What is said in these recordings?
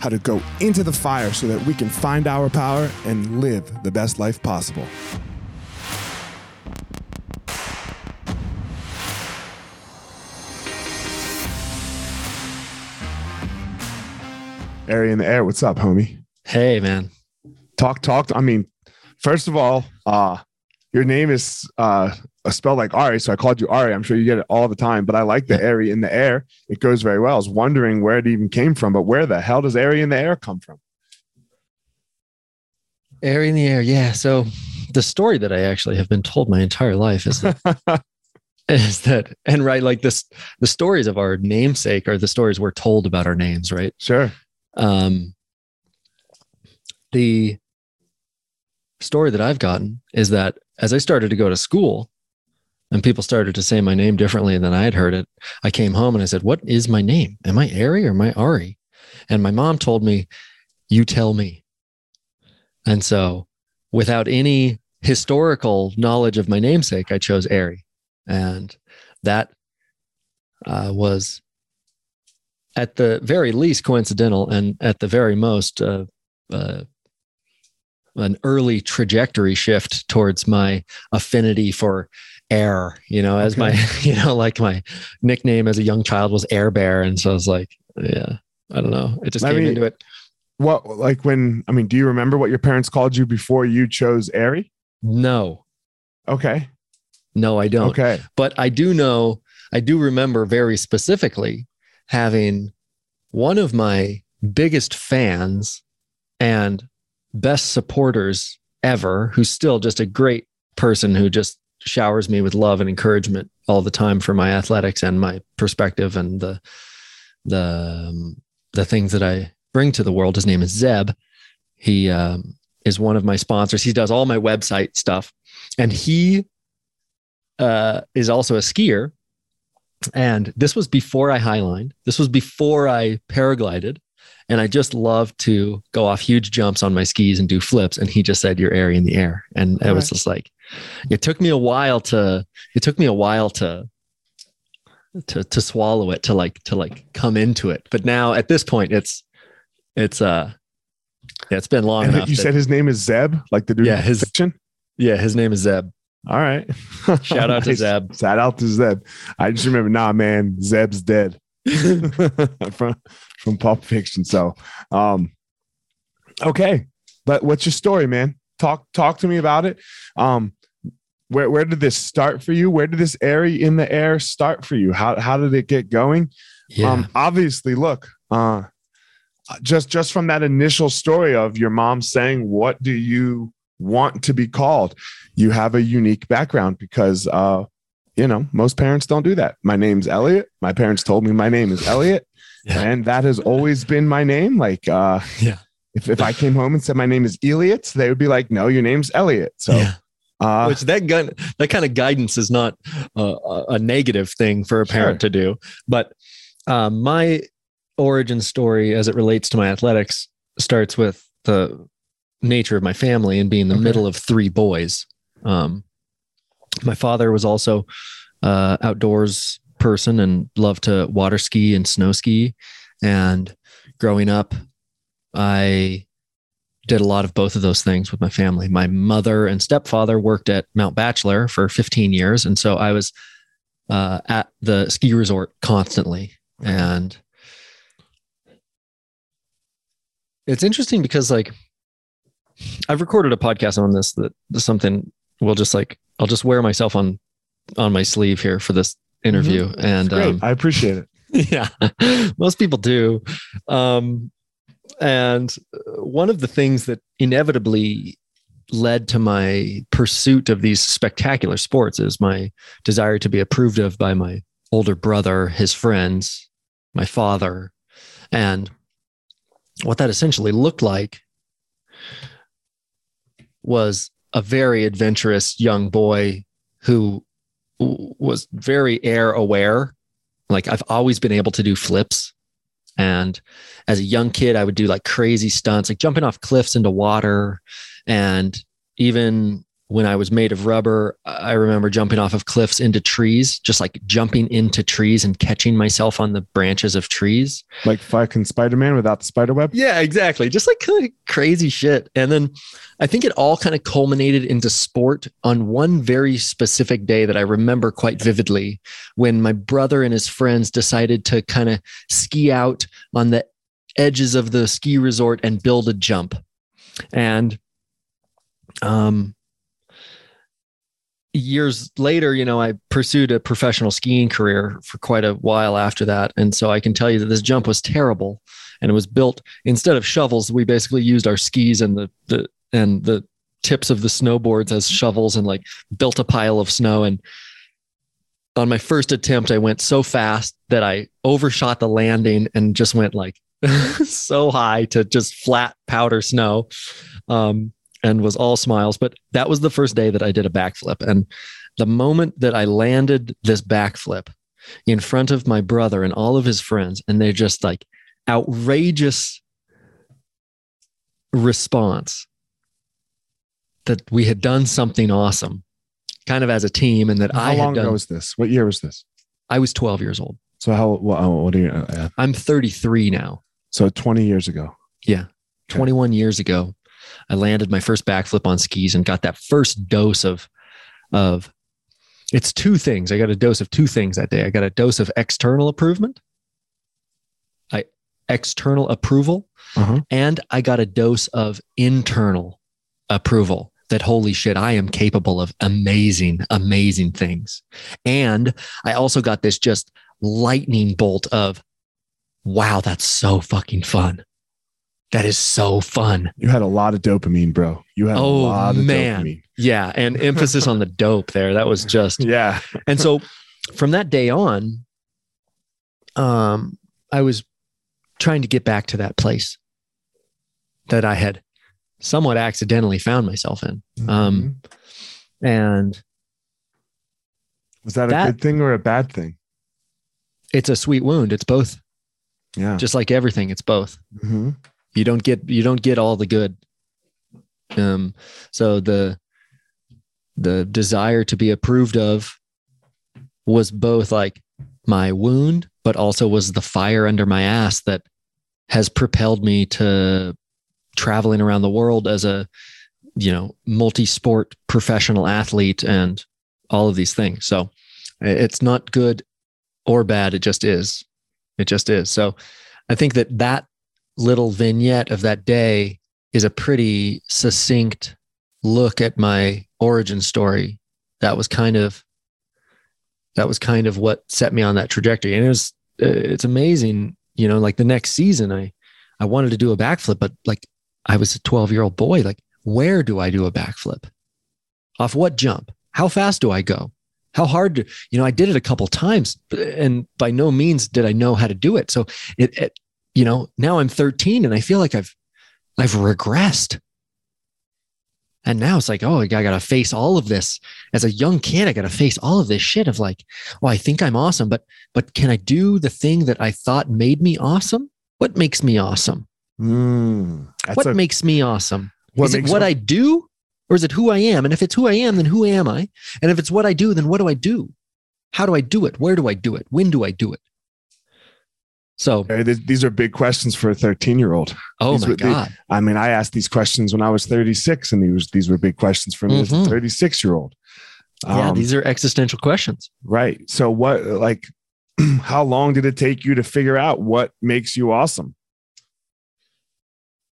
how to go into the fire so that we can find our power and live the best life possible. Ari in the air, what's up, homie? Hey, man. Talk, talk. I mean, first of all, uh, your name is uh, spelled like Ari, so I called you Ari. I'm sure you get it all the time, but I like the Ari in the air. It goes very well. I was wondering where it even came from, but where the hell does Ari in the air come from? Ari in the air, yeah. So the story that I actually have been told my entire life is that, is that and right like this the stories of our namesake are the stories we're told about our names, right? Sure. Um, the story that I've gotten is that as I started to go to school, and people started to say my name differently than I had heard it. I came home and I said, What is my name? Am I Ari or am I Ari? And my mom told me, You tell me. And so, without any historical knowledge of my namesake, I chose Ari. And that uh, was at the very least coincidental and at the very most uh, uh, an early trajectory shift towards my affinity for air, you know, as okay. my, you know, like my nickname as a young child was Air Bear. And so I was like, yeah, I don't know. It just I came mean, into it. What, like when, I mean, do you remember what your parents called you before you chose Airy? No. Okay. No, I don't. Okay. But I do know, I do remember very specifically having one of my biggest fans and best supporters ever, who's still just a great person who just showers me with love and encouragement all the time for my athletics and my perspective and the the um, the things that I bring to the world. His name is Zeb. He um, is one of my sponsors. He does all my website stuff, and he uh, is also a skier. And this was before I highlined. This was before I paraglided. And I just love to go off huge jumps on my skis and do flips. And he just said, You're airy in the air. And it was just like, it took me a while to, it took me a while to, to, to swallow it, to like, to like come into it. But now at this point, it's, it's, uh, yeah, it's been long and enough. You that, said his name is Zeb, like the dude yeah, his, fiction? Yeah, his name is Zeb. All right. Shout out nice. to Zeb. Shout out to Zeb. I just remember, nah, man, Zeb's dead. from from Pulp Fiction. So, um, okay, but what's your story, man? Talk talk to me about it. Um, where where did this start for you? Where did this airy in the air start for you? How how did it get going? Yeah. Um, obviously, look, uh, just just from that initial story of your mom saying, "What do you want to be called?" You have a unique background because uh, you know, most parents don't do that. My name's Elliot. My parents told me my name is Elliot. Yeah. And that has always been my name. Like, uh, yeah. If, if I came home and said my name is Elliot, they would be like, no, your name's Elliot. So, yeah. Uh, which that gun that kind of guidance is not uh, a- a negative thing for a parent to do. But um, my origin story as it relates to my athletics starts with the nature of my family and being the Okay. middle of three boys. Um, my father was also uh, outdoors person and loved to water ski and snow ski. And growing up i did a lot of both of those things with my family. My mother and stepfather worked at Mount Bachelor for 15 years. And so I was uh, at the ski resort constantly. And it's interesting because, like, I've recorded a podcast on this that something will just like, I'll just wear myself on on my sleeve here for this interview. And great. um, I appreciate it. yeah most people do um and uh, one of the things that inevitably led to my pursuit of these spectacular sports is my desire to be approved of by my older brother his friends my father and what that essentially looked like was a very adventurous young boy who was very air aware like I've always been able to do flips. And as a young kid, I would do like crazy stunts, like jumping off cliffs into water. And even when I was made of rubber, I remember jumping off of cliffs into trees, just like jumping into trees and catching myself on the branches of trees. Like fucking Spider Man without the spider web. Yeah, exactly. Just like kind of crazy shit. And then I think it all kind of culminated into sport on one very specific day that I remember quite vividly when my brother and his friends decided to kind of ski out on the edges of the ski resort and build a jump. And um years later, you know, I pursued a professional skiing career for quite a while after that. And so I can tell you that this jump was terrible. And it was built instead of shovels we basically used our skis and the the and the tips of the snowboards as shovels and like built a pile of snow. And on my first attempt i went so fast that i overshot the landing and just went like so high to just flat powder snow. Um, and was all smiles but that was the first day that i did a backflip and the moment that i landed this backflip in front of my brother and all of his friends and they're just like outrageous response that we had done something awesome kind of as a team and that How I long had done ago was this? What year was this? I was 12 years old. So how what, what are you? Uh, I'm 33 now. so 20 years ago. Yeah. Okay. 21 years ago, I landed my first backflip on skis and got that first dose of of it's two things. I got a dose of two things that day. I got a dose of external improvement. I external approval Uh-huh. and I got a dose of internal approval that holy shit, I am capable of amazing, amazing things. And I also got this just lightning bolt of, wow, that's so fucking fun. That is so fun. You had a lot of dopamine, bro. You had a Oh, lot of man. dopamine. Yeah. And emphasis on the dope there. That was just Yeah. and so from that day on um i was trying to get back to that place that i had somewhat accidentally found myself in Um, Mhm. and was that a good thing or a bad thing? it's a sweet wound it's both Yeah. just like everything it's both Mhm. You don't get you don't get all the good. Um so the the desire to be approved of was both like my wound but also was the fire under my ass that has propelled me to traveling around the world as a you know multi-sport professional athlete and all of these things. So it's not good or bad. It just is. It just is. So i think that that little vignette of that day is a pretty succinct look at my origin story. That was kind of that was kind of what set me on that trajectory. And it was uh, it's amazing you know like the next season i i wanted to do a backflip but like i was a 12 year old boy. Like where do i do a backflip? Off what jump? How fast do i go? How hard do you know i did it a couple times and by no means did i know how to do it. So it, it you know now i'm 13 and i feel like i've i've regressed And now it's like, oh, I got to face all of this. As a young kid, I got to face all of this shit of like, well, I think I'm awesome, but but can I do the thing that I thought made me awesome? What makes me awesome? Mm, what a, makes me awesome? What is it what I do, or is it who I am? And if it's who I am, then who am I? And if it's what I do, then what do I do? How do I do it? Where do I do it? When do I do it? So these are big questions for a 13 year old. Oh these my God. I mean, I asked these questions when I was 36 and these, these were big questions for me mm-hmm. as a mm-hmm. 36 year old. Um, yeah, these are existential questions. Right. So what, like, how long did it take you to figure out what makes you awesome?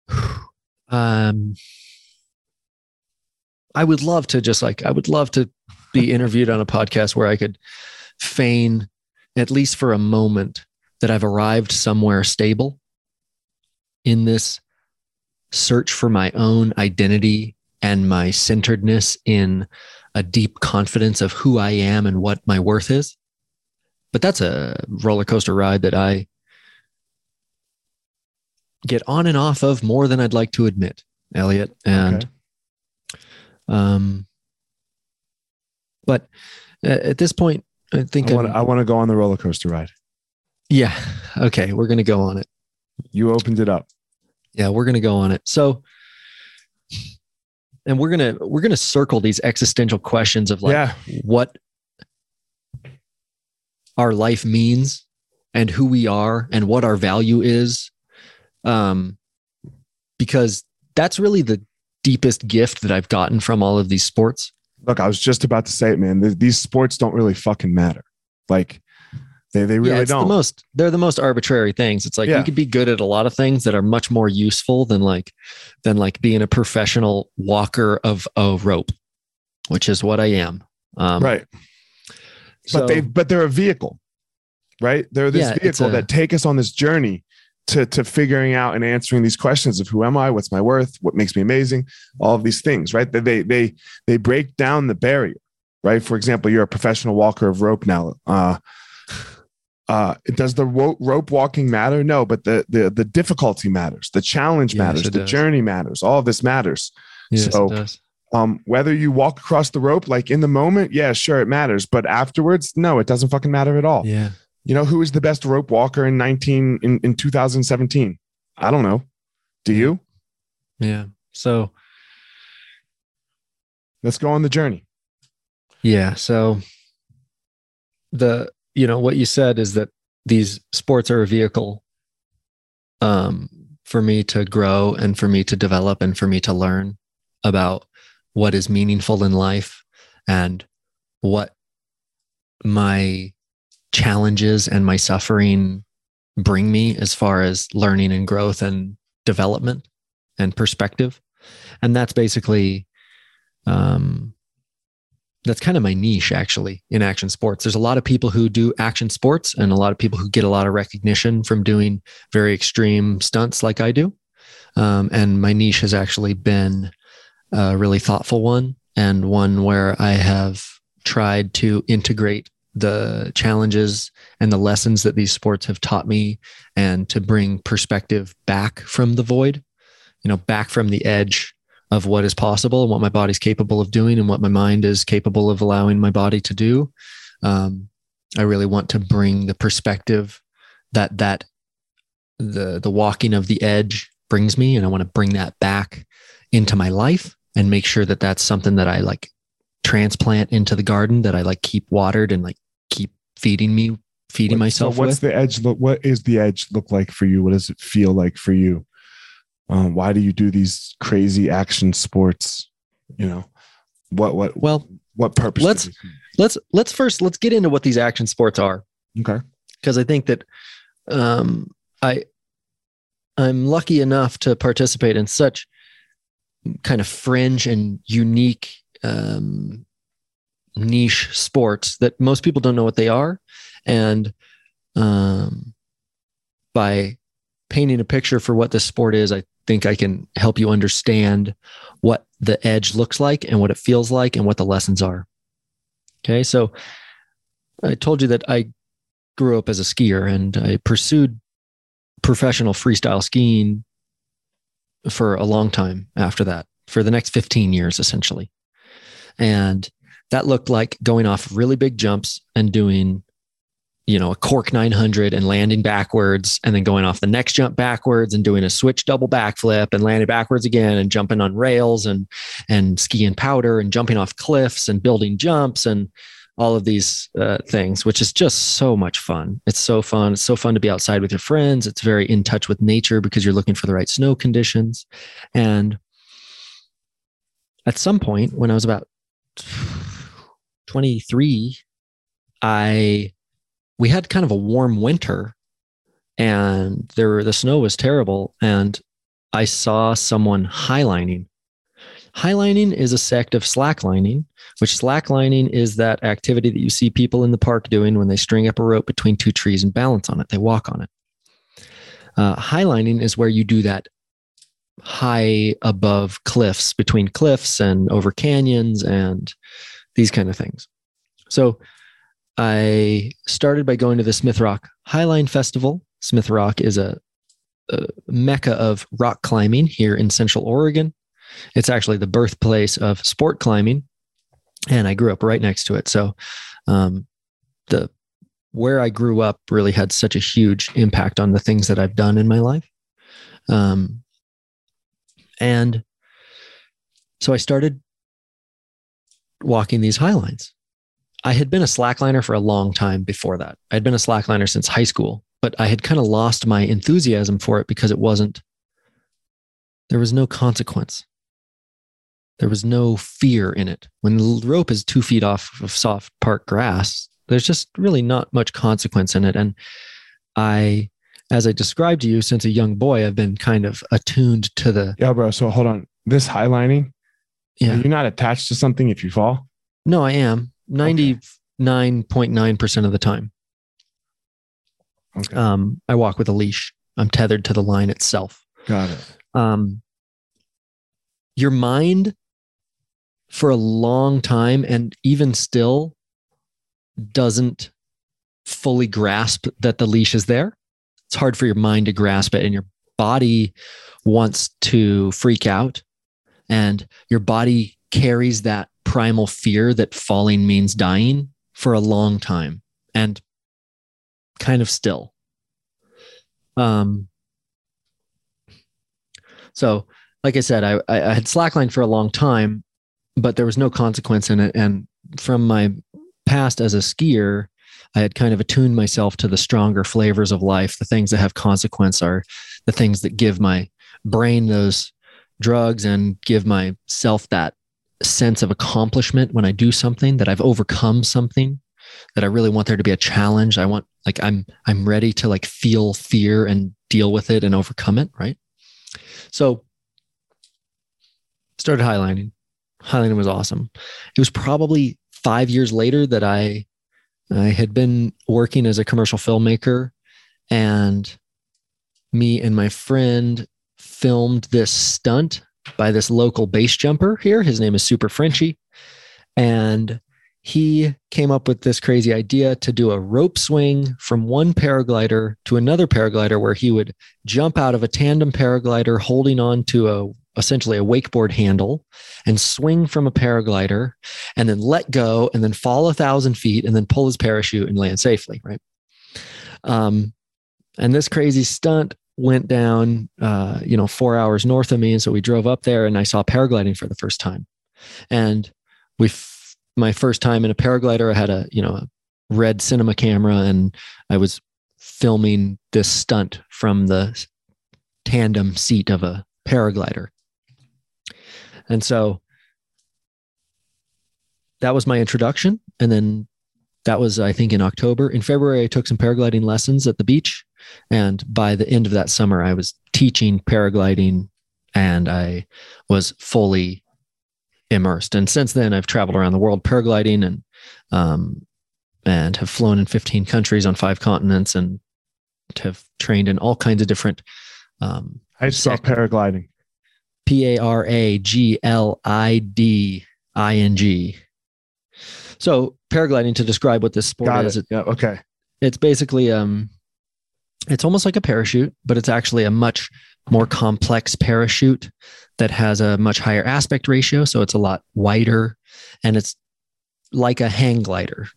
Um, I would love to just like, I would love to be interviewed on a podcast where I could feign at least for a moment that I've arrived somewhere stable in this search for my own identity and my centeredness in a deep confidence of who I am and what my worth is. But that's a roller coaster ride that I get on and off of more than I'd like to admit, Elliot. And, okay. um, but at this point, I think I want to go on the roller coaster ride. Yeah. Okay. We're going to go on it. You opened it up. Yeah. We're going to go on it. So, and we're going to, we're going to circle these existential questions of like yeah. what our life means and who we are and what our value is. Um, because that's really the deepest gift that I've gotten from all of these sports. Look, I was just about to say it, man. These sports don't really fucking matter. Like, they they really yeah, don't. The most they're the most arbitrary things. It's like yeah. you could be good at a lot of things that are much more useful than like than like being a professional walker of a rope, which is what I am. Um, right. So, but they but they're a vehicle, right? They're this yeah, vehicle a, that take us on this journey to to figuring out and answering these questions of who am I, what's my worth, what makes me amazing, all of these things, right? They they they they break down the barrier, right? For example, you're a professional walker of rope now. Uh, uh, does the rope, rope walking matter? No, but the the the difficulty matters. The challenge yes, matters. The does. journey matters. All of this matters. Yes, so, um, whether you walk across the rope, like in the moment, yeah, sure, it matters. But afterwards, no, it doesn't fucking matter at all. Yeah. You know who is the best rope walker in nineteen in in two thousand seventeen? I don't know. Do you? Yeah. So let's go on the journey. Yeah. So the you know what you said is that these sports are a vehicle um, for me to grow and for me to develop and for me to learn about what is meaningful in life and what my challenges and my suffering bring me as far as learning and growth and development and perspective. And that's basically um, that's kind of my niche actually in action sports. There's a lot of people who do action sports and a lot of people who get a lot of recognition from doing very extreme stunts like I do. Um, and my niche has actually been a really thoughtful one and one where I have tried to integrate the challenges and the lessons that these sports have taught me and to bring perspective back from the void, you know, back from the edge of what is possible and what my body's capable of doing and what my mind is capable of allowing my body to do. Um, I really want to bring the perspective that that the the walking of the edge brings me, and I want to bring that back into my life and make sure that that's something that I like transplant into the garden that I like keep watered and like keep feeding me feeding what, myself so what's with. the edge look what is the edge look like for you what does it feel like for you um, why do you do these crazy action sports? You know what what well what purpose let's let's let's first let's get into what these action sports are. Okay. Because i think that um i i'm lucky enough to participate in such kind of fringe and unique um niche sports that most people don't know what they are. And um by painting a picture for what this sport is i think I can help you understand what the edge looks like and what it feels like and what the lessons are. Okay. So I told you that I grew up as a skier and I pursued professional freestyle skiing for a long time after that. for the next 15 years, essentially. And that looked like going off really big jumps and doing, you know, a cork 900 and landing backwards, and then going off the next jump backwards and doing a switch double backflip and landing backwards again and jumping on rails and and skiing powder and jumping off cliffs and building jumps and all of these uh, things, which is just so much fun. It's so fun. It's so fun to be outside with your friends. It's very in touch with nature because you're looking for the right snow conditions. And at some point, when I was about 23, I we had kind of a warm winter and there the snow was terrible and I saw someone highlining. Highlining is a sect of slacklining, which slacklining is that activity that you see people in the park doing when they string up a rope between two trees and balance on it. They walk on it. Uh, highlining is where you do that high above cliffs, between cliffs and over canyons and these kind of things. So I started by going to the Smith Rock Highline Festival. Smith Rock is a, a mecca of rock climbing here in Central Oregon. It's actually the birthplace of sport climbing, and I grew up right next to it. So, um, the where I grew up really had such a huge impact on the things that I've done in my life. Um, and so I started walking these high lines. I had been a slackliner for a long time before that. I'd been a slackliner since high school, but I had kind of lost my enthusiasm for it because it wasn't, there was no consequence. There was no fear in it. When the rope is two feet off of soft park grass, there's just really not much consequence in it. And I, as I described to you, since a young boy, I've been kind of attuned to the. Yeah, bro. So hold on. This highlining, Yeah. you're not attached to something if you fall. No, I am 99.9% of the time. Okay. Um, I walk with a leash. I'm tethered to the line itself. Got it. um, your mind for a long time and even still doesn't fully grasp that the leash is there. It's hard for your mind to grasp it, and your body wants to freak out, and your body carries that primal fear that falling means dying for a long time and kind of still. Um, so, like I said, I, I I had slacklined for a long time, but there was no consequence in it. And from my past as a skier, I had kind of attuned myself to the stronger flavors of life. The things that have consequence are the things that give my brain those drugs and give myself that sense of accomplishment when I do something that I've overcome something that I really want there to be a challenge. I want like I'm I'm ready to like feel fear and deal with it and overcome it, right? So started highlining. Highlining was awesome. It was probably 5 years later that I I had been working as a commercial filmmaker and me and my friend filmed this stunt by this local base jumper here. His name is Super Frenchy. And he came up with this crazy idea to do a rope swing from one paraglider to another paraglider where he would jump out of a tandem paraglider holding on to a essentially a wakeboard handle and swing from a paraglider and then let go and then fall a thousand feet and then pull his parachute and land safely right um, and this crazy stunt went down uh, you know four hours north of me. And so we drove up there and i saw paragliding for the first time. And we f- my first time in a paraglider i had a you know a red cinema camera and i was filming this stunt from the tandem seat of a paraglider. And so that was my introduction. And then that was i think in october. In february i took some paragliding lessons at the beach and by the end of that summer, I was teaching paragliding and I was fully immersed. And since then, I've traveled around the world paragliding and, um, and have flown in 15 countries on five continents and have trained in all kinds of different um, I saw Sec- paragliding. P A R A G L I D I N G. So paragliding to describe what this sport Got is, it. Yeah. Okay. it's basically um it's almost like a parachute but it's actually a much more complex parachute that has a much higher aspect ratio. So it's a lot wider and it's like a hang glider.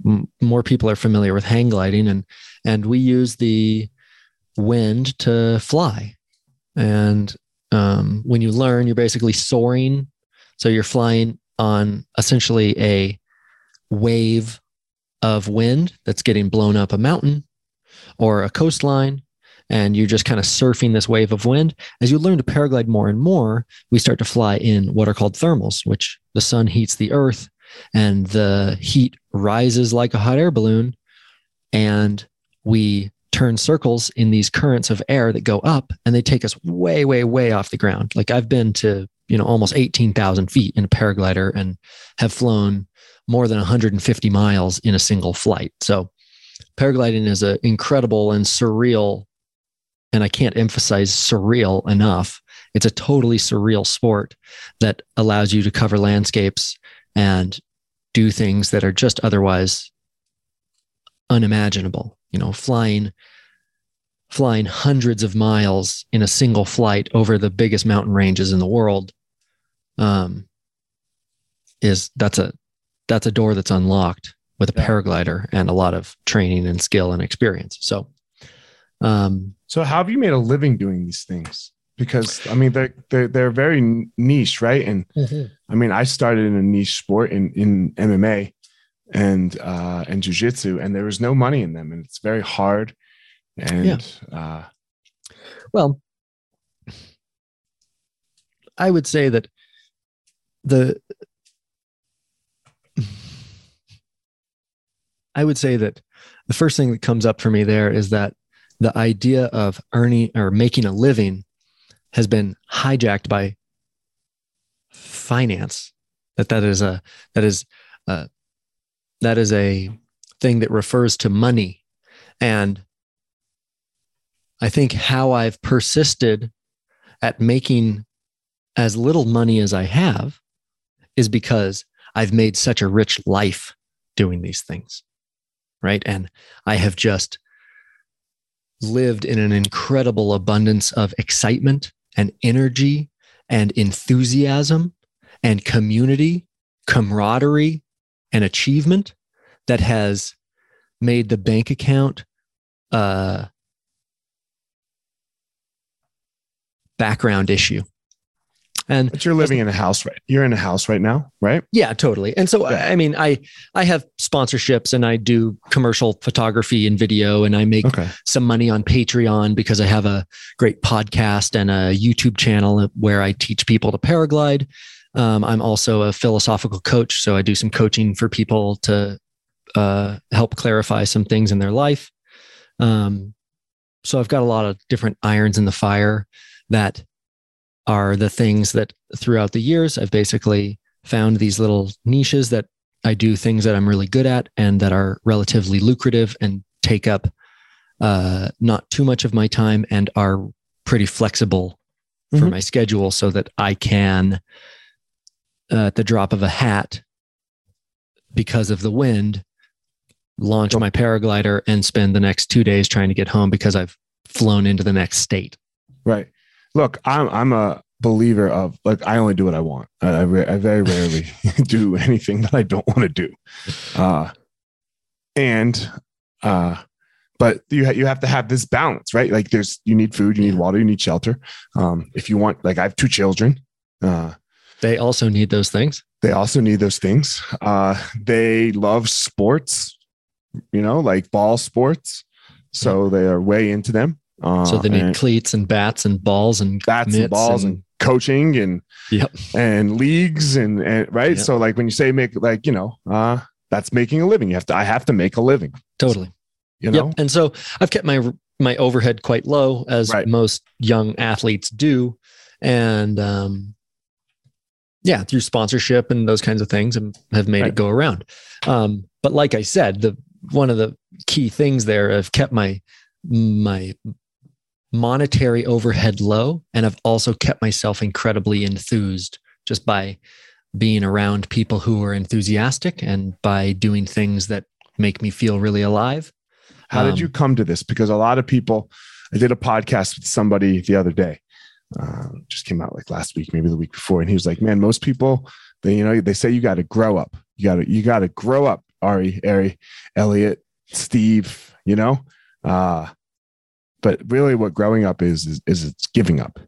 More people are familiar with hang gliding and, and we use the wind to fly. And um, when you learn, you're basically soaring. So you're flying on essentially a wave of wind that's getting blown up a mountain or a coastline and you're just kind of surfing this wave of wind. As you learn to paraglide more and more, we start to fly in what are called thermals, which the sun heats the earth and the heat rises like a hot air balloon. And we turn circles in these currents of air that go up and they take us way, way, way off the ground. Like I've been to, you know, almost 18,000 feet in a paraglider and have flown more than 150 miles in a single flight. So paragliding is an incredible and surreal and I can't emphasize surreal enough. It's a totally surreal sport that allows you to cover landscapes and do things that are just otherwise unimaginable. You know, flying flying hundreds of miles in a single flight over the biggest mountain ranges in the world um, is that's a that's a door that's unlocked with a yeah. paraglider and a lot of training and skill and experience. So um, so how have you made a living doing these things? Because I mean, they're they're, they're very niche, right? And mm-hmm. I mean, I started in a niche sport in in MMA and uh, and jujitsu, and there was no money in them, and it's very hard. And yeah. uh, well, I would say that the I would say that the first thing that comes up for me there is that the idea of earning or making a living has been hijacked by finance. That that is a that is a, that is a thing that refers to money. And i think how i've persisted at making as little money as i have is because i've made such a rich life doing these things right and i have just lived in an incredible abundance of excitement and energy and enthusiasm and community, camaraderie, and achievement that has made the bank account a background issue. And but you're living in a house, right? You're in a house right now, right? Yeah, totally. And so, yeah. I mean, I I have sponsorships and I do commercial photography and video, and I make okay. some money on Patreon because I have a great podcast and a YouTube channel where I teach people to paraglide. Um, I'm also a philosophical coach, so I do some coaching for people to uh, help clarify some things in their life. Um, so I've got a lot of different irons in the fire that are the things that throughout the years I've basically found these little niches that I do things that I'm really good at and that are relatively lucrative and take up uh, not too much of my time and are pretty flexible for mm-hmm. my schedule so that I can, uh, at the drop of a hat, because of the wind, launch my paraglider and spend the next two days trying to get home because I've flown into the next state. Right look, I'm I'm a believer of like I only do what I want. I, I, I very rarely do anything that I don't want to do. Uh, and uh, but you ha- you have to have this balance, right? Like there's you need food, you need water, you need shelter. Um, if you want, like I have two children. Uh, they also need those things. They also need those things. Uh, they love sports, you know, like ball sports. So they are way into them. Uh, so they need cleats and bats and balls and bats and balls and, and, coaching and yep. and leagues and, and right. Yep. So like when you say make like you know uh, that's making a living. You have to. I have to make a living. Totally. You know. Yep. And so I've kept my my overhead quite low as right. most young athletes do, and um, yeah, through sponsorship and those kinds of things, and have made right. it go around. Um, but like I said, the one of the key things there, I've kept my my monetary overhead low. And I've also kept myself incredibly enthused just by being around people who are enthusiastic and by doing things that make me feel really alive. How um, did you come to this? Because a lot of people, I did a podcast with somebody the other day uh, just came out like last week, maybe the week before, and he was like, "Man, most people, they you know, they say you got to grow up. You got to you got to grow up." Ari, Ari, Elliot, Steve, you know, uh, but really, what growing up is is, is it's giving up.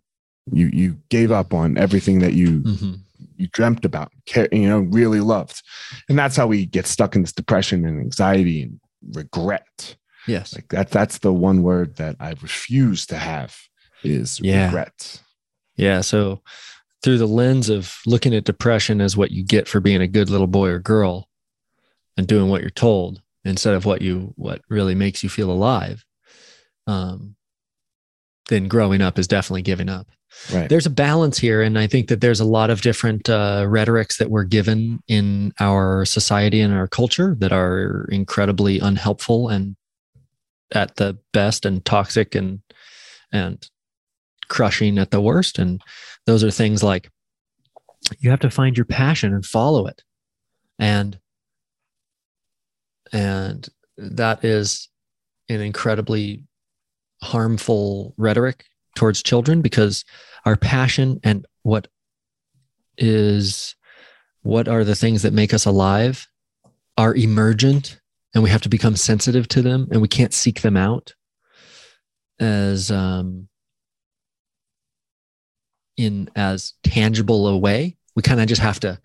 You you gave up on everything that you mm-hmm. you dreamt about, care, you know, really loved, and that's how we get stuck in this depression and anxiety and regret. Yes, like that. That's the one word that I refuse to have is yeah. regret. Yeah. So through the lens of looking at depression as what you get for being a good little boy or girl and doing what you're told instead of what you what really makes you feel alive um then growing up is definitely giving up right. there's a balance here and i think that there's a lot of different uh, rhetorics that we're given in our society and our culture that are incredibly unhelpful and at the best and toxic and and crushing at the worst. And those are things like you have to find your passion and follow it. And and that is an incredibly harmful rhetoric towards children because our passion and what is what are the things that make us alive are emergent and we have to become sensitive to them and we can't seek them out as um, in as tangible a way. We kind of just have to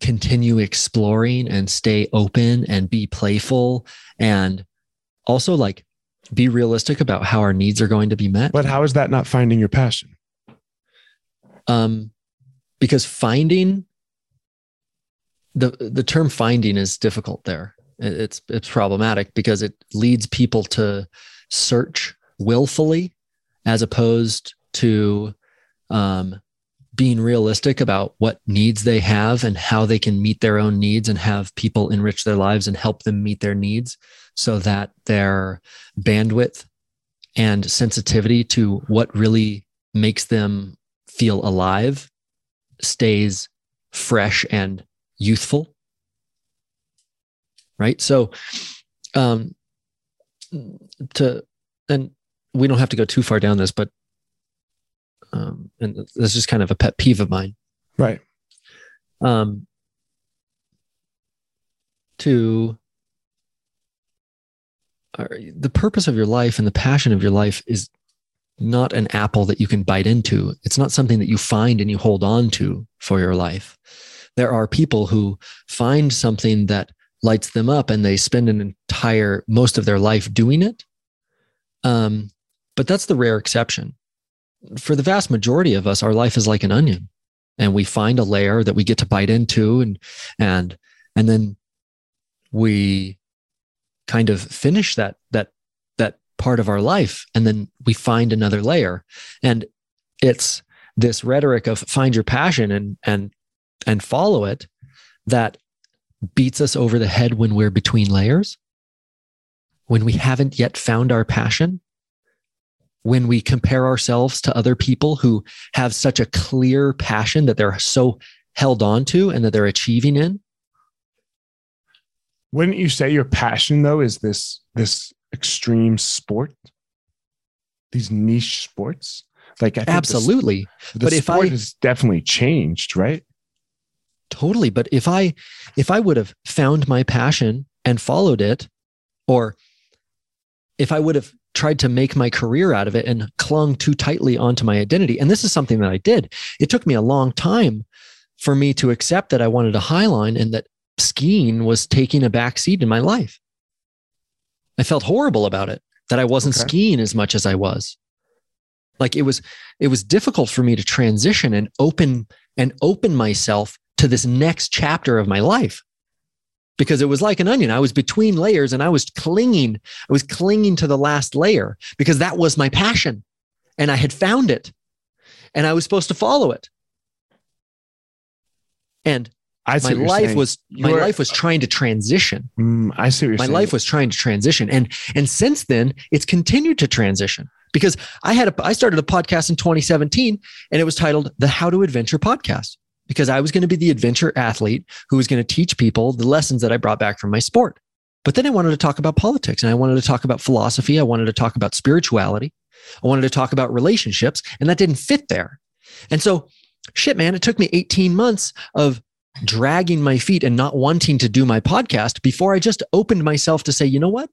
continue exploring and stay open and be playful and also like be realistic about how our needs are going to be met. But how is that not finding your passion? Um, because finding the the term finding is difficult there. It's it's problematic because it leads people to search willfully as opposed to um, being realistic about what needs they have and how they can meet their own needs and have people enrich their lives and help them meet their needs so that their bandwidth and sensitivity to what really makes them feel alive stays fresh and youthful right so um to and we don't have to go too far down this but um, and this is just kind of a pet peeve of mine. Right. Um, to the purpose of your life and the passion of your life is not an apple that you can bite into. It's not something that you find and you hold on to for your life. There are people who find something that lights them up and they spend an entire most of their life doing it. Um, but that's the rare exception for the vast majority of us, our life is like an onion and we find a layer that we get to bite into and, and, and then we kind of finish that, that, that part of our life. And then we find another layer and it's this rhetoric of find your passion and, and, and follow it that beats us over the head when we're between layers when we haven't yet found our passion when we compare ourselves to other people who have such a clear passion that they're so held on to and that they're achieving in wouldn't you say your passion though is this this extreme sport these niche sports like absolutely the, the but if i has definitely changed right totally but if i if i would have found my passion and followed it or if i would have tried to make my career out of it and clung too tightly onto my identity. And this is something that I did. It took me a long time for me to accept that I wanted a highline and that skiing was taking a back seat in my life. I felt horrible about it that I wasn't okay. skiing as much as I was. Like it was it was difficult for me to transition and open and open myself to this next chapter of my life because it was like an onion. I was between layers and I was clinging. I was clinging to the last layer because that was my passion and I had found it and I was supposed to follow it. And I my life was my You're, life was trying to transition. Mm, I see you my saying. life was trying to transition, and and since then it's continued to transition because I had a I started a podcast in 2017, and it was titled the How to Adventure Podcast because I was going to be the adventure athlete who was going to teach people the lessons that I brought back from my sport. But then I wanted to talk about politics and I wanted to talk about philosophy. I wanted to talk about spirituality. I wanted to talk about relationships, and that didn't fit there. And so, shit, man, it took me 18 months of dragging my feet and not wanting to do my podcast before I just opened myself to say, you know what?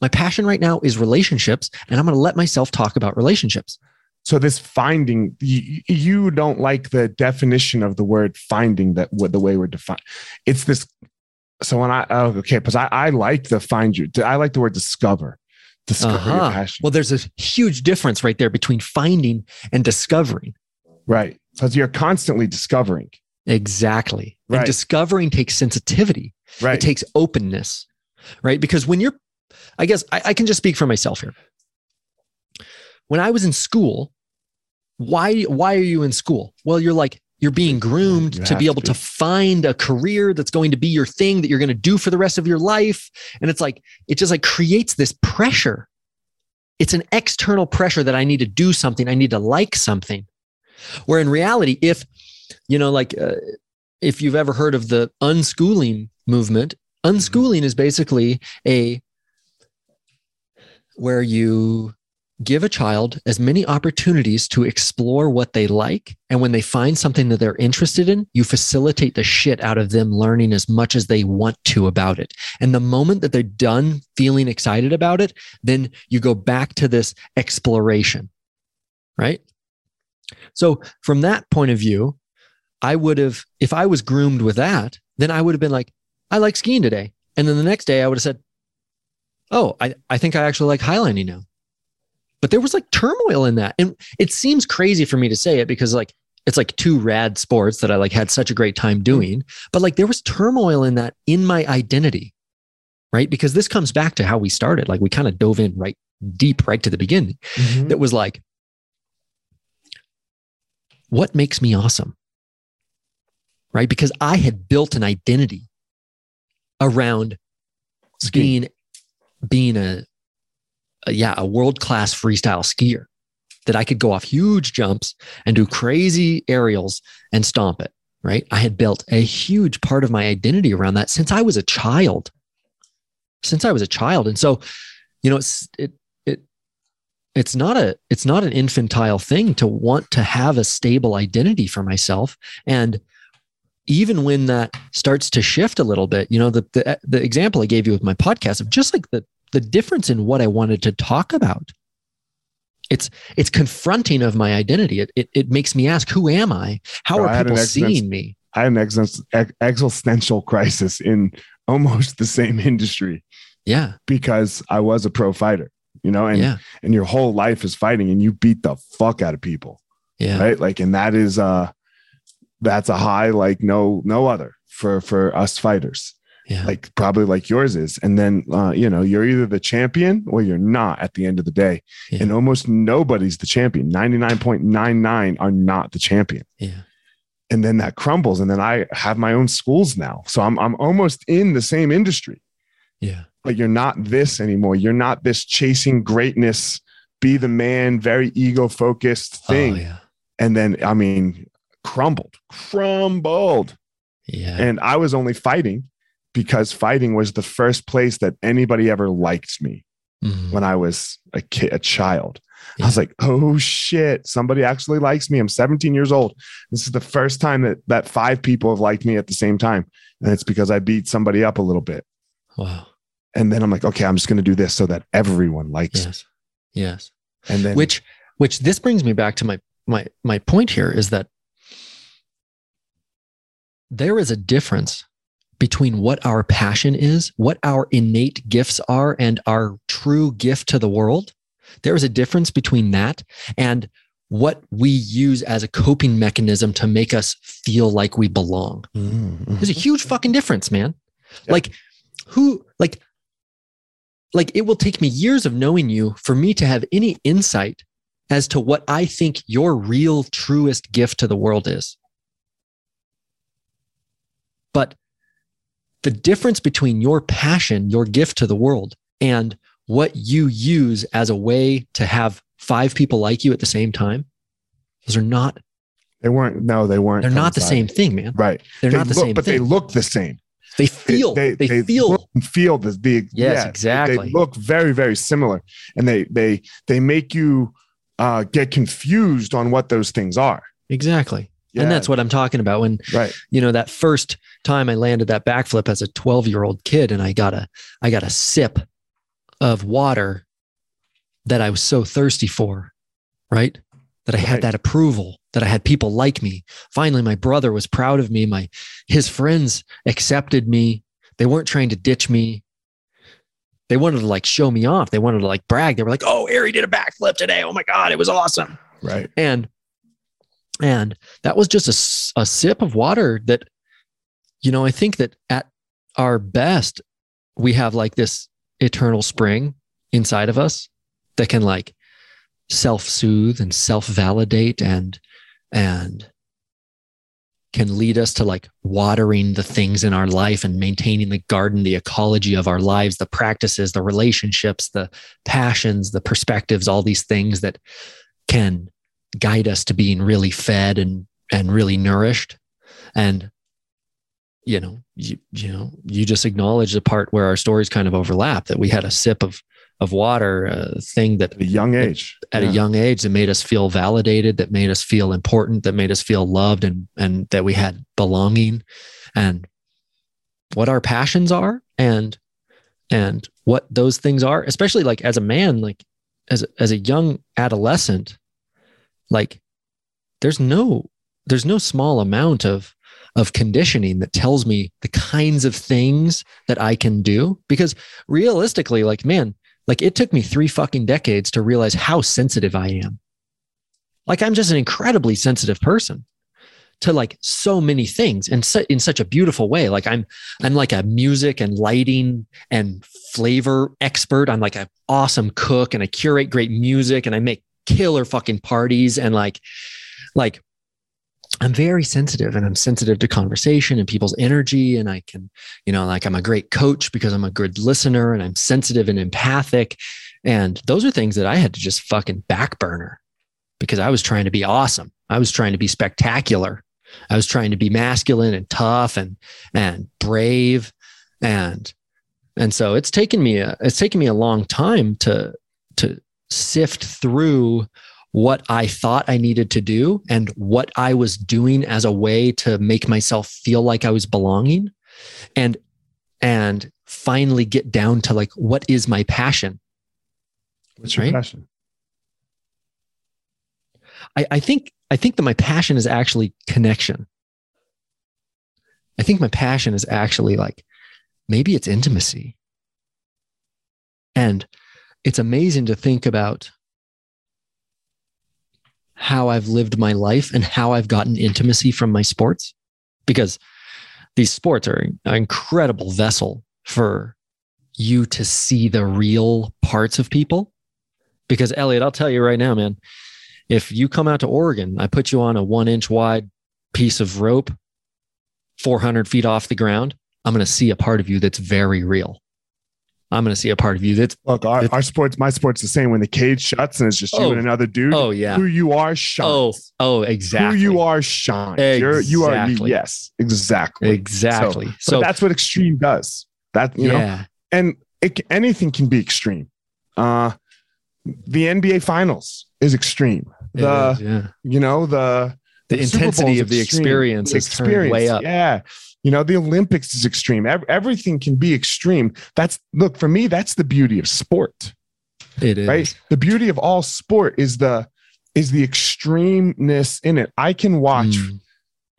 My passion right now is relationships, and I'm going to let myself talk about relationships. So this finding, you, you don't like the definition of the word finding that what the way we're defined. It's this. So when I oh, okay, because I, I like the find you. I like the word discover. Discover uh-huh. your passion. Well, there's a huge difference right there between finding and discovering. Right. Because you're constantly discovering. Exactly. Right. And discovering takes sensitivity. Right. It takes openness. Right. Because when you're, I guess I, I can just speak for myself here. When I was in school, why why are you in school? Well, you're like you're being groomed you to be able to, to find a career that's going to be your thing that you're going to do for the rest of your life. And it's like it just like creates this pressure. It's an external pressure that I need to do something. I need to like something. Where in reality, if you know, like uh, if you've ever heard of the unschooling movement, unschooling is basically a where you give a child as many opportunities to explore what they like. And when they find something that they're interested in, you facilitate the shit out of them learning as much as they want to about it. And the moment that they're done feeling excited about it, then you go back to this exploration, right? So, from that point of view, I would have, if I was groomed with that, then I would have been like, I like skiing today. And then the next day I would have said, Oh, I, I think I actually like highlining now. But there was like turmoil in that. And it seems crazy for me to say it because like it's like two rad sports that I like had such a great time doing. But like there was turmoil in that in my identity, right? Because this comes back to how we started. Like we kind of dove in right deep, right to the beginning. Mm-hmm. That was like, what makes me awesome? Right? Because I had built an identity around being being a a, yeah, a world class freestyle skier that I could go off huge jumps and do crazy aerials and stomp it. Right. I had built a huge part of my identity around that since I was a child. Since I was a child. And so, you know, it's, it, it, it's not a, it's not an infantile thing to want to have a stable identity for myself. And, even when that starts to shift a little bit, you know, the, the, the example I gave you with my podcast of just like the the difference in what I wanted to talk about. It's it's confronting of my identity. It it, it makes me ask, who am I? How are people seeing me? I had an existential crisis in almost the same industry. Yeah, because I was a pro fighter, you know, and yeah. and your whole life is fighting, and you beat the fuck out of people. Yeah, right. Like, and that is uh, that's a high like no no other for for us fighters yeah. like probably like yours is. And then, uh, you know, you're either the champion or you're not at the end of the day. Yeah. And almost nobody's the champion. 99.99 are not the champion. Yeah. And then that crumbles. And then I have my own schools now. So I'm, I'm almost in the same industry. Yeah. But you're not this anymore. You're not this chasing greatness, be the man, very ego focused oh, thing. Oh, yeah. And then, I mean, crumbled, crumbled. Yeah. And I was only fighting because fighting was the first place that anybody ever liked me mm-hmm. when I was a kid, a child. Yeah. I was like, oh shit, somebody actually likes me. I'm 17 years old. This is the first time that that five people have liked me at the same time. And it's because I beat somebody up a little bit. Wow. And then I'm like, okay, I'm just going to do this so that everyone likes yes. Me. Yes. And then which which this brings me back to my my my point here is that there is a difference between what our passion is, what our innate gifts are, and our true gift to the world. There is a difference between that and what we use as a coping mechanism to make us feel like we belong. Mm-hmm. There's a huge fucking difference, man. Yeah. Like, who, like, like it will take me years of knowing you for me to have any insight as to what I think your real, truest gift to the world is. But the difference between your passion, your gift to the world, and what you use as a way to have five people like you at the same time, those are not. They weren't. No, they weren't. They're not the same thing, man. Right. They're they not the look, same. But thing. they look the same. They feel. They, they, they, feel. feel the, the yes, yeah, exactly. They look very very similar, and they they they make you uh, get confused on what those things are. exactly. And that's what I'm talking about when right. you know that first time I landed that backflip as a 12 year old kid and I got a I got a sip of water that I was so thirsty for, right? That I Right. had that approval, that I had people like me. Finally, my brother was proud of me. My his friends accepted me. They weren't trying to ditch me. They wanted to like show me off. They wanted to like brag. They were like, "Oh, Ari did a backflip today. Oh my god, it was awesome." Right. and and that was just a, a sip of water that you know i think that at our best we have like this eternal spring inside of us that can like self-soothe and self-validate and and can lead us to like watering the things in our life and maintaining the garden the ecology of our lives the practices the relationships the passions the perspectives all these things that can guide us to being really fed and and really nourished. And you know you, you know you just acknowledge the part where our stories kind of overlap that we had a sip of of water a thing that At a young age. at Yeah. a young age that made us feel validated that made us feel important that made us feel loved and and that we had belonging and what our passions are and and what those things are especially like as a man like as as a young adolescent like there's no there's no small amount of of conditioning that tells me the kinds of things that I can do. Because realistically like man like it took me 3 fucking decades to realize how sensitive I am. Like I'm just an incredibly sensitive person to like so many things and so, in such a beautiful way. Like I'm I'm like a music and lighting and flavor expert. I'm like an awesome cook and I curate great music and I make killer fucking parties and like like I'm very sensitive and I'm sensitive to conversation and people's energy and I can you know like I'm a great coach because I'm a good listener and I'm sensitive and empathic. And those are things that I had to just fucking back burner because I was trying to be awesome. I was trying to be spectacular. I was trying to be masculine and tough and and brave. And and so it's taken me a it's taken me a long time to to sift through what I thought I needed to do and what I was doing as a way to make myself feel like I was belonging and and finally get down to like what is my passion What's your right? passion? I, I think I think that my passion is actually connection. I think my passion is actually like maybe it's intimacy. And it's amazing to think about how I've lived my life and how I've gotten intimacy from my sports because these sports are an incredible vessel for you to see the real parts of people. Because Elliot, I'll tell you right now, man, if you come out to Oregon, I put you on a one inch wide piece of rope, 400 feet off the ground, I'm going to see a part of you that's very real. I'm going to see a part of you that's, Look, our, It's- our sports, my sport's the same. When the cage shuts and it's just you Oh. and another dude, oh, yeah. who you are shines. Oh, oh, exactly. Who you are shines. You're, you are, Exactly. yes, exactly. Exactly. So, So, that's what extreme does. That, you know, yeah. and it, anything can be extreme. Uh, the NBA finals is extreme. The, is, yeah. you know, the, The the intensity of the experience The is turned way up. Yeah. You know, the Olympics is extreme. Ev- everything can be extreme. That's look for me, that's the beauty of sport, It is. right? The beauty of all sport is the is the extremeness in it. I can watch Mm.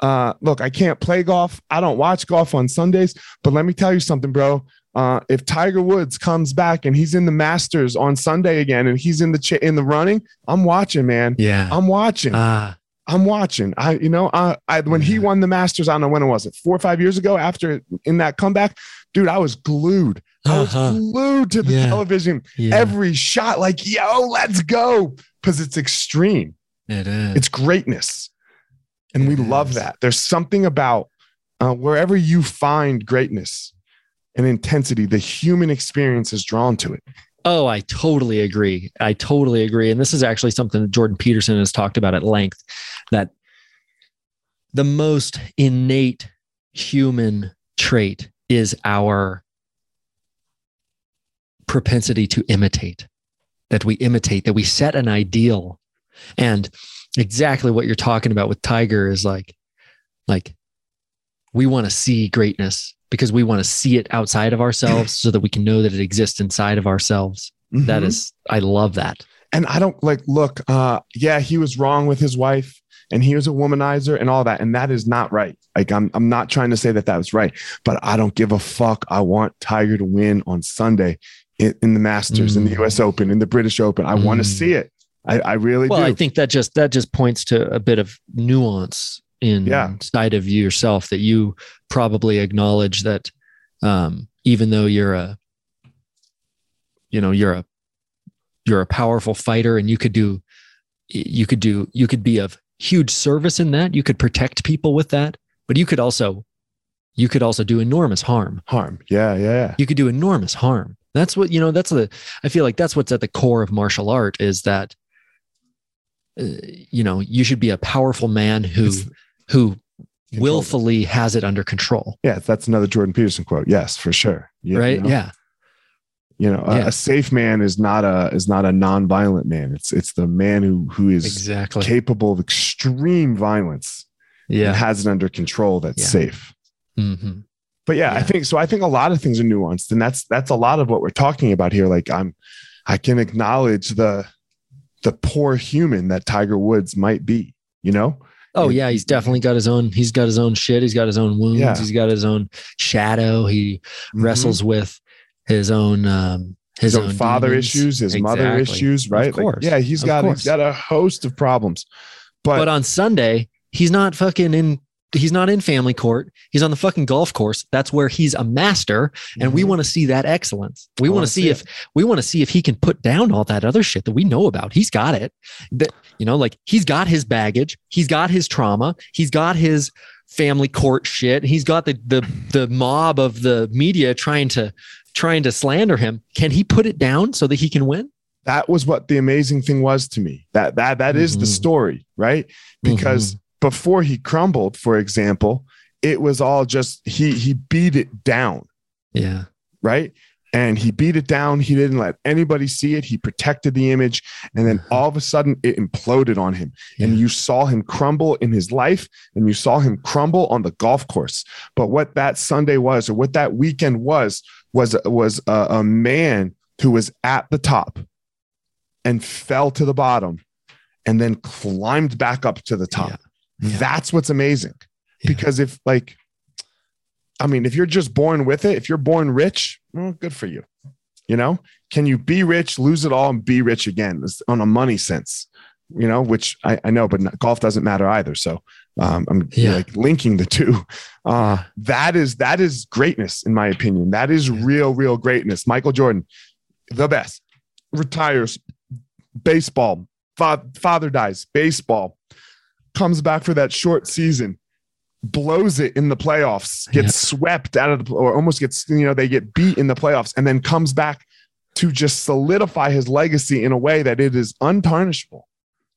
uh look, I can't play golf. I don't watch golf on Sundays, but let me tell you something, bro. Uh, if Tiger Woods comes back and he's in the Masters on Sunday again and he's in the ch- in the running, I'm watching, man. Yeah. I'm watching. Ah, I'm watching. I, you know, I, I when he won the Masters, I don't know when it was, it four or five years ago. After in that comeback, dude, I was glued. I was Uh-huh. glued to the Yeah. television. yeah. Every shot, like, yo, let's go, because it's extreme. it is. It's greatness, and we It love that. There's something about uh, wherever you find greatness and intensity, the human experience is drawn to it. Oh, I totally agree. I totally agree. And this is actually something that Jordan Peterson has talked about at length that the most innate human trait is our propensity to imitate, that we imitate, that we set an ideal And exactly what you're talking about with Tiger is like, like we want to see greatness because we want to see it outside of ourselves so that we can know that it exists inside of ourselves. That Mhm. is, I love that. and I don't like look, uh, yeah, he was wrong with his wife and he was a womanizer and all that. And that is not right. Like I'm I'm not trying to say that that was right, but I don't give a fuck. I want Tiger to win on Sunday in, in the Masters, in the Mm. US Open, in the British Open. I want to Mm. see it. I, I really Well, do. I think that just that just points to a bit of nuance in Yeah. side of you yourself that you probably acknowledge that um, even though you're a you know you're a you're a powerful fighter and you could do you could do you could be of huge service in that you could protect people with that but you could also you could also do enormous harm Harm. Yeah, yeah, yeah. you could do enormous harm that's what you know that's the i feel like that's what's at the core of martial art is that uh, you know you should be a powerful man who It's- who willfully has it under control Yeah, that's another Jordan Peterson quote. Yes, for sure. You- right You know, yeah you know a- Yeah. a, safe man is not a is not a non-violent man. It's it's the man who who is exactly capable of extreme violence and yeah has it under control that's Yeah. safe. hmm But yeah, I think so. I think a lot of things are nuanced, and that's that's a lot of what we're talking about here. Like I'm, I can acknowledge the the poor human that Tiger Woods might be. You know, oh Yeah. he's definitely got his own he's got his own shit he's got his own wounds Yeah. he's got his own shadow he Mhm. wrestles with his own um his, his own father demons. issues, his mother issues, right? Like, course. yeah, he's Of got course. he's got a host of problems. But, but on Sunday, he's not fucking in he's not in family court. He's on the fucking golf course. That's where he's a master. And we Mhm. want to see that excellence. We want wanna see see if we want to see if he can put down all that other shit that we know about. He's got it. That you know, like he's got his baggage, he's got his trauma, he's got his family court shit. He's got the the the mob of the media trying to trying to slander him. Can he put it down so that he can win? that was what the amazing thing was to me. That that that is the Mhm. story, right? Because before he crumbled, for example, it was all just he he beat it down. Yeah. right? And he beat it down. He didn't let anybody see it. He protected the image. And then uh-huh. all of a sudden it imploded on him. And you saw him crumble in his life and you saw him crumble on the golf course. But what that Sunday was, or what that weekend was, was, was a, a man who was at the top and fell to the bottom and then climbed back up to the top. Yeah. Yeah. That's what's amazing. Yeah. Because if like, I mean, if you're just born with it, if you're born rich, well, good for you. You know, can you be rich, lose it all, and be rich again on a money sense? You know, which I, I know, but not, golf doesn't matter either. So um, I'm Yeah. like linking the two. Uh, that is that is greatness, in my opinion. That is real, real greatness. Michael Jordan, the best, retires, baseball, fa- father dies, baseball, comes back for that short season, blows it in the playoffs, gets swept out of the or almost gets you know they get beat in the playoffs, and then comes back to just solidify his legacy in a way that it is untarnishable,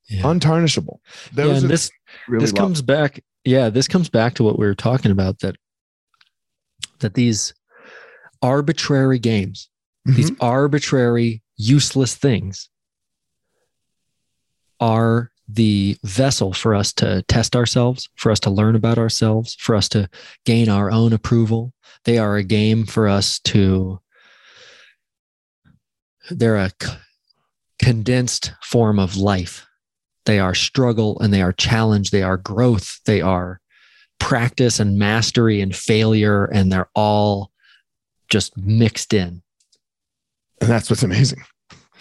Yeah. untarnishable. Yeah, Those and this really this love. comes back yeah this comes back to what we were talking about that that these arbitrary games these Mhm. arbitrary useless things are the vessel for us to test ourselves for us to learn about ourselves for us to gain our own approval. They are a game for us to they're a condensed form of life. They are struggle and they are challenge. They are growth. They are practice and mastery and failure and they're all just mixed in. And that's what's amazing.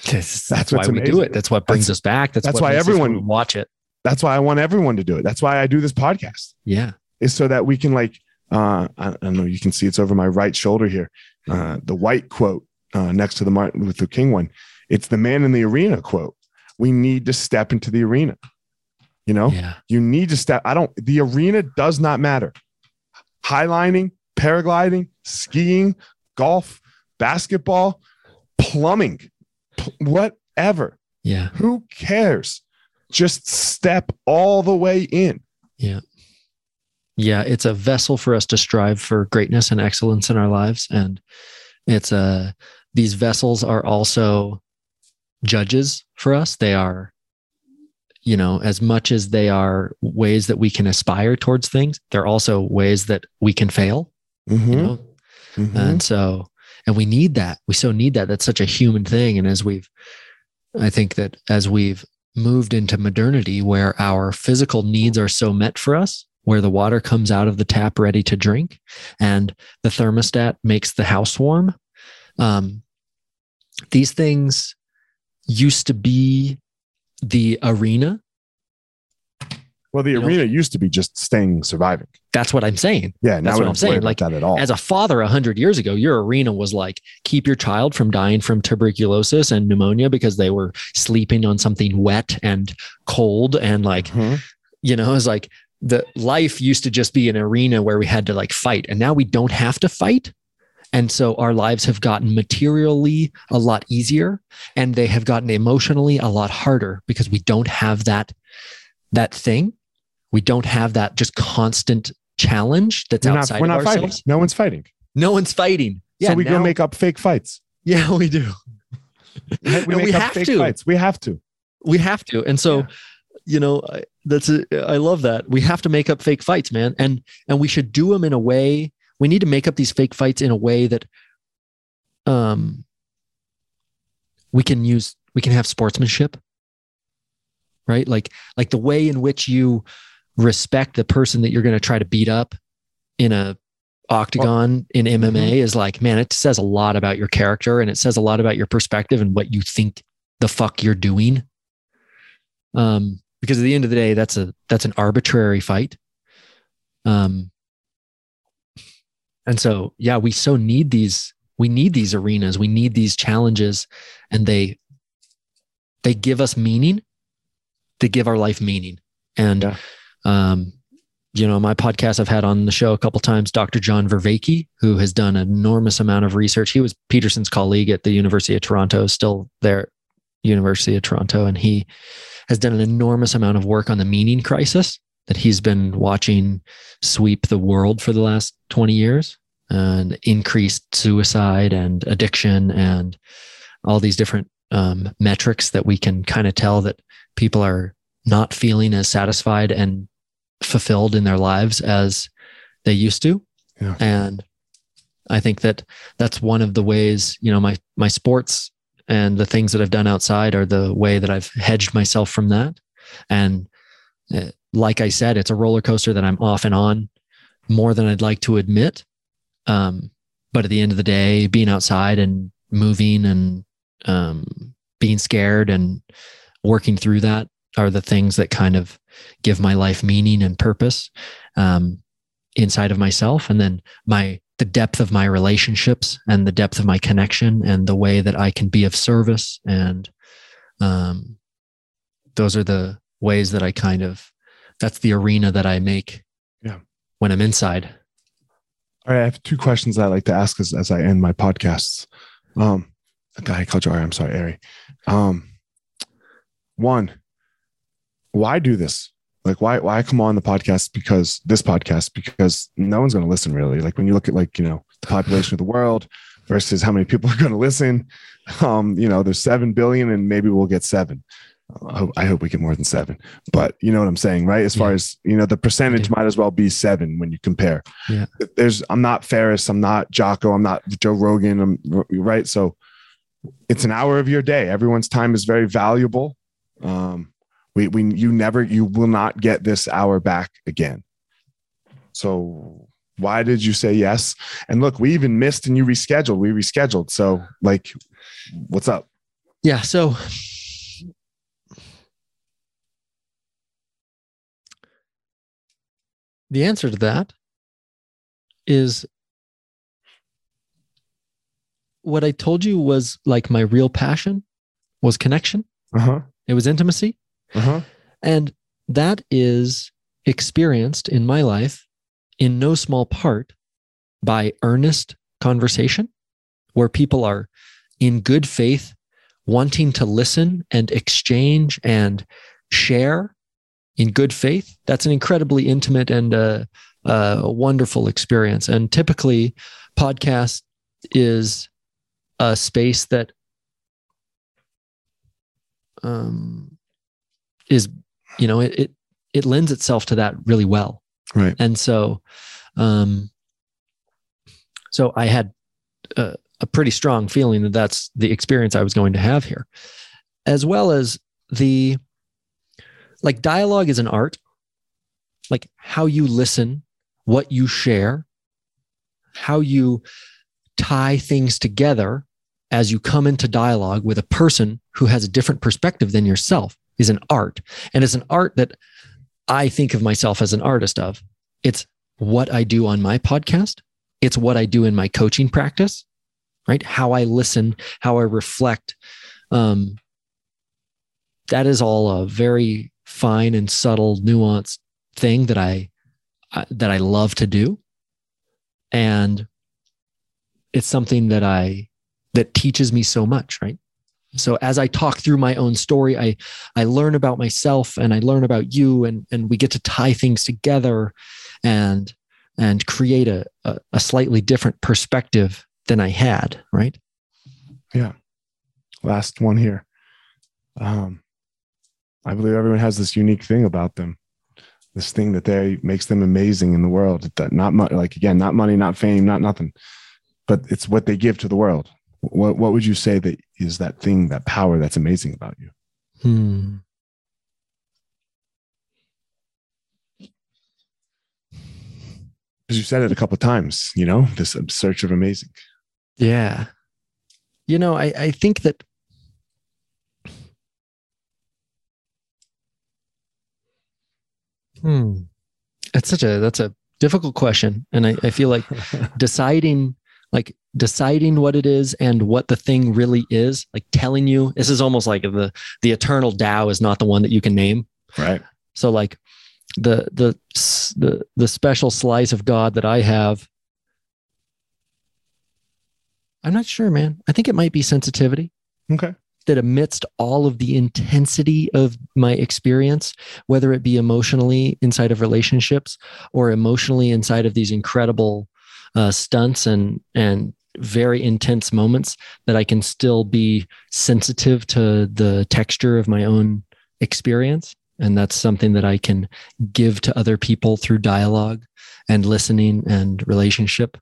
That's, That's why we do it. That's what brings us back. That's, that's what why everyone- watch it. That's why I want everyone to do it. That's why I do this podcast. yeah. Is so that we can like uh I, I don't know you can see it's over my right shoulder here. Uh the white quote uh next to the Martin Luther King one. It's the man in the arena quote. We need to step into the arena. You know? Yeah. You need to step I don't the arena does not matter. Highlining paragliding skiing golf basketball plumbing whatever yeah who cares just step all the way in yeah Yeah. it's a vessel for us to strive for greatness and excellence in our lives and it's a these vessels are also judges for us they are you know, as much as they are ways that we can aspire towards things, they're also ways that we can fail. Mhm. You know, Mhm. and so and we need that. We so need that. That's such a human thing. And as we've i think that as we've moved into modernity where our physical needs are so met for us where the water comes out of the tap ready to drink and the thermostat makes the house warm um, these things used to be the arena well, the you know- arena used to be just staying surviving. that's what i'm saying Yeah, now That's what I'm saying, like, that at all. as a father 100 years ago your arena was like keep your child from dying from tuberculosis and pneumonia because they were sleeping on something wet and cold and like Mhm. you know it's like the life used to just be an arena where we had to like fight and now we don't have to fight and so our lives have gotten materially a lot easier and they have gotten emotionally a lot harder because we don't have that that thing we don't have that just constant challenge that's we're outside not, we're not fighting. ourselves No one's fighting. no one's fighting. Yeah, so we go make up fake fights. Yeah, we do. We make we up have fake to. fights. We have to. We have to. And so, Yeah. you know, I- that's a, I love that. We have to make up fake fights, man. And and we should do them in a way. We need to make up these fake fights in a way that um we can use we can have sportsmanship. Right? Like like the way in which you respect the person that you're going to try to beat up in a octagon in MMA is like, man, it says a lot about your character and it says a lot about your perspective and what you think the fuck you're doing. Um, because at the end of the day, that's a that's an arbitrary fight. Um, and so yeah, we so need these we need these arenas, we need these challenges, and they they give us meaning. They give our life meaning. And Yeah. Um, you know, my podcast I've had on the show a couple times, Dr. John Vervaeke, who has done an enormous amount of research. He was Peterson's colleague at the University of Toronto, still there, University of Toronto, and he has done an enormous amount of work on the meaning crisis that he's been watching sweep the world for the last 20 years and increased suicide and addiction and all these different um, metrics that we can kind of tell that people are not feeling as satisfied and fulfilled in their lives as they used to. Yeah. And I think that that's one of the ways, you know, my my sports and the things that I've done outside are the way that I've hedged myself from that. And uh, like I said, it's a roller coaster that I'm off and on more than I'd like to admit. Um, but at the end of the day, being outside and moving and um, being scared and working through that are the things that kind of give my life meaning and purpose um, inside of myself and then my the depth of my relationships and the depth of my connection and the way that i can be of service and um, those are the ways that i kind of that's the arena that i make Yeah. when i'm inside All right, I have two questions that I like to ask as, as I end my podcasts. Um, I called you Ari. I'm sorry, Ari. Um, one, why do this? Like, why why come on the podcast? Because this podcast, because no one's going to listen really. Like when you look at like you know the population of the world versus how many people are going to listen. Um, you know, there's seven billion, and maybe we'll get seven. I hope, I hope we get more than seven, but you know what I'm saying, right? As far Yeah. as you know, the percentage might as well be seven when you compare Yeah. there's I'm not Ferriss, I'm not Jocko, I'm not Joe Rogan, I'm right. So it's an hour of your day. Everyone's time is very valuable. Um, we we you never you will not get this hour back again. So why did you say yes? And look, we even missed and you rescheduled. We rescheduled. So like, what's up? yeah so the answer to that is what i told you was like my real passion was connection Uh huh. it was intimacy Uh huh. and that is experienced in my life in no small part by earnest conversation where people are in good faith wanting to listen and exchange and share in good faith. That's an incredibly intimate and uh, uh, wonderful experience. And typically, podcast is a space that um, is you know, it, it, it lends itself to that really well. Right. And so, um, so I had a, a pretty strong feeling that that's the experience I was going to have here, as well as the like dialogue is an art, like how you listen, what you share, how you tie things together as you come into dialogue with a person who has a different perspective than yourself is an art. And it's an art that I think of myself as an artist of. It's what I do on my podcast, it's what I do in my coaching practice, right? How I listen, how I reflect. Um, that is all a very fine and subtle, nuanced thing that I uh, that I love to do, and it's something that I that teaches me so much, right? So as I talk through my own story, I I learn about myself and I learn about you, and and we get to tie things together, and and create a a, a slightly different perspective than I had, right? Yeah. Last one here. Um, I believe everyone has this unique thing about them, this thing that they makes them amazing in the world. That not like again, not money, not fame, not nothing, but it's what they give to the world. What What would you say that is that thing, that power that's amazing about you? Hmm. Because you said it a couple of times, you know, this search of amazing. Yeah. You know, I, I think that Hmm. That's such a that's a difficult question. And I, I feel like deciding like deciding what it is and what the thing really is, like telling you this is almost like the the eternal dao is not the one that you can name. Right. So like the the the the special slice of God that I have. I'm not sure, man. I think it might be sensitivity Okay. that amidst all of the intensity of my experience, whether it be emotionally inside of relationships or emotionally inside of these incredible uh, stunts and and very intense moments, that I can still be sensitive to the texture of my own experience, and that's something that I can give to other people through dialogue and listening and relationship.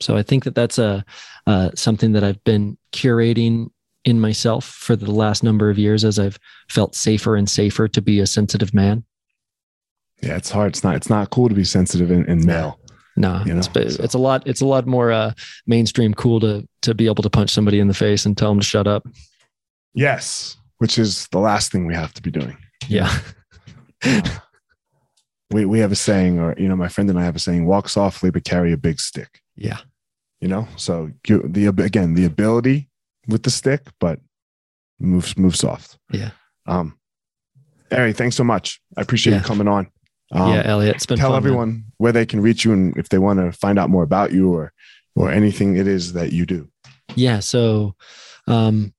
So I think that that's a uh, something that I've been curating in myself for the last number of years as I've felt safer and safer to be a sensitive man. Yeah, it's hard. It's not. It's not cool to be sensitive in, in male. No, You know, it's, it's a lot. It's a lot more uh, mainstream cool to to be able to punch somebody in the face and tell them to shut up. Yes, which is the last thing we have to be doing. Yeah, We we have a saying, or you know, my friend and I have a saying: "Walk softly, but carry a big stick." yeah, You know, so you, the again the ability with the stick, but move move soft. Yeah. Um, Ari, thanks so much. I appreciate Yeah. you coming on. Um, yeah. Elliot, it's been tell fun, man. everyone where they can reach you and if they want to find out more about you or or anything it is that you do. Yeah. So um,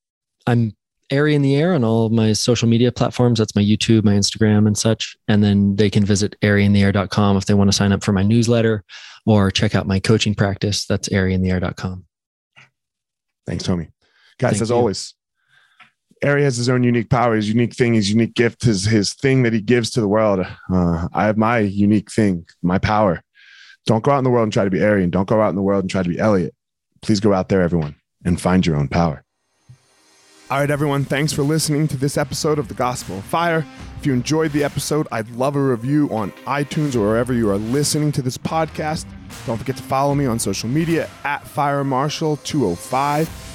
I'm Ari in the air on all of my social media platforms. That's my YouTube, my Instagram, and such. And then they can visit ariintheair.com if they want to sign up for my newsletter or check out my coaching practice. That's ariintheair.com. Thanks, Tommy. Guys, Thank as you. always, Ari has his own unique power, his unique thing, his unique gift, his his thing that he gives to the world. Uh, I have my unique thing, my power. Don't go out in the world and try to be Ari, and don't go out in the world and try to be Elliot. Please go out there, everyone, and find your own power. All right, everyone. Thanks for listening to this episode of The Gospel of Fire. If you enjoyed the episode, I'd love a review on iTunes or wherever you are listening to this podcast. Don't forget to follow me on social media at FireMarshal205.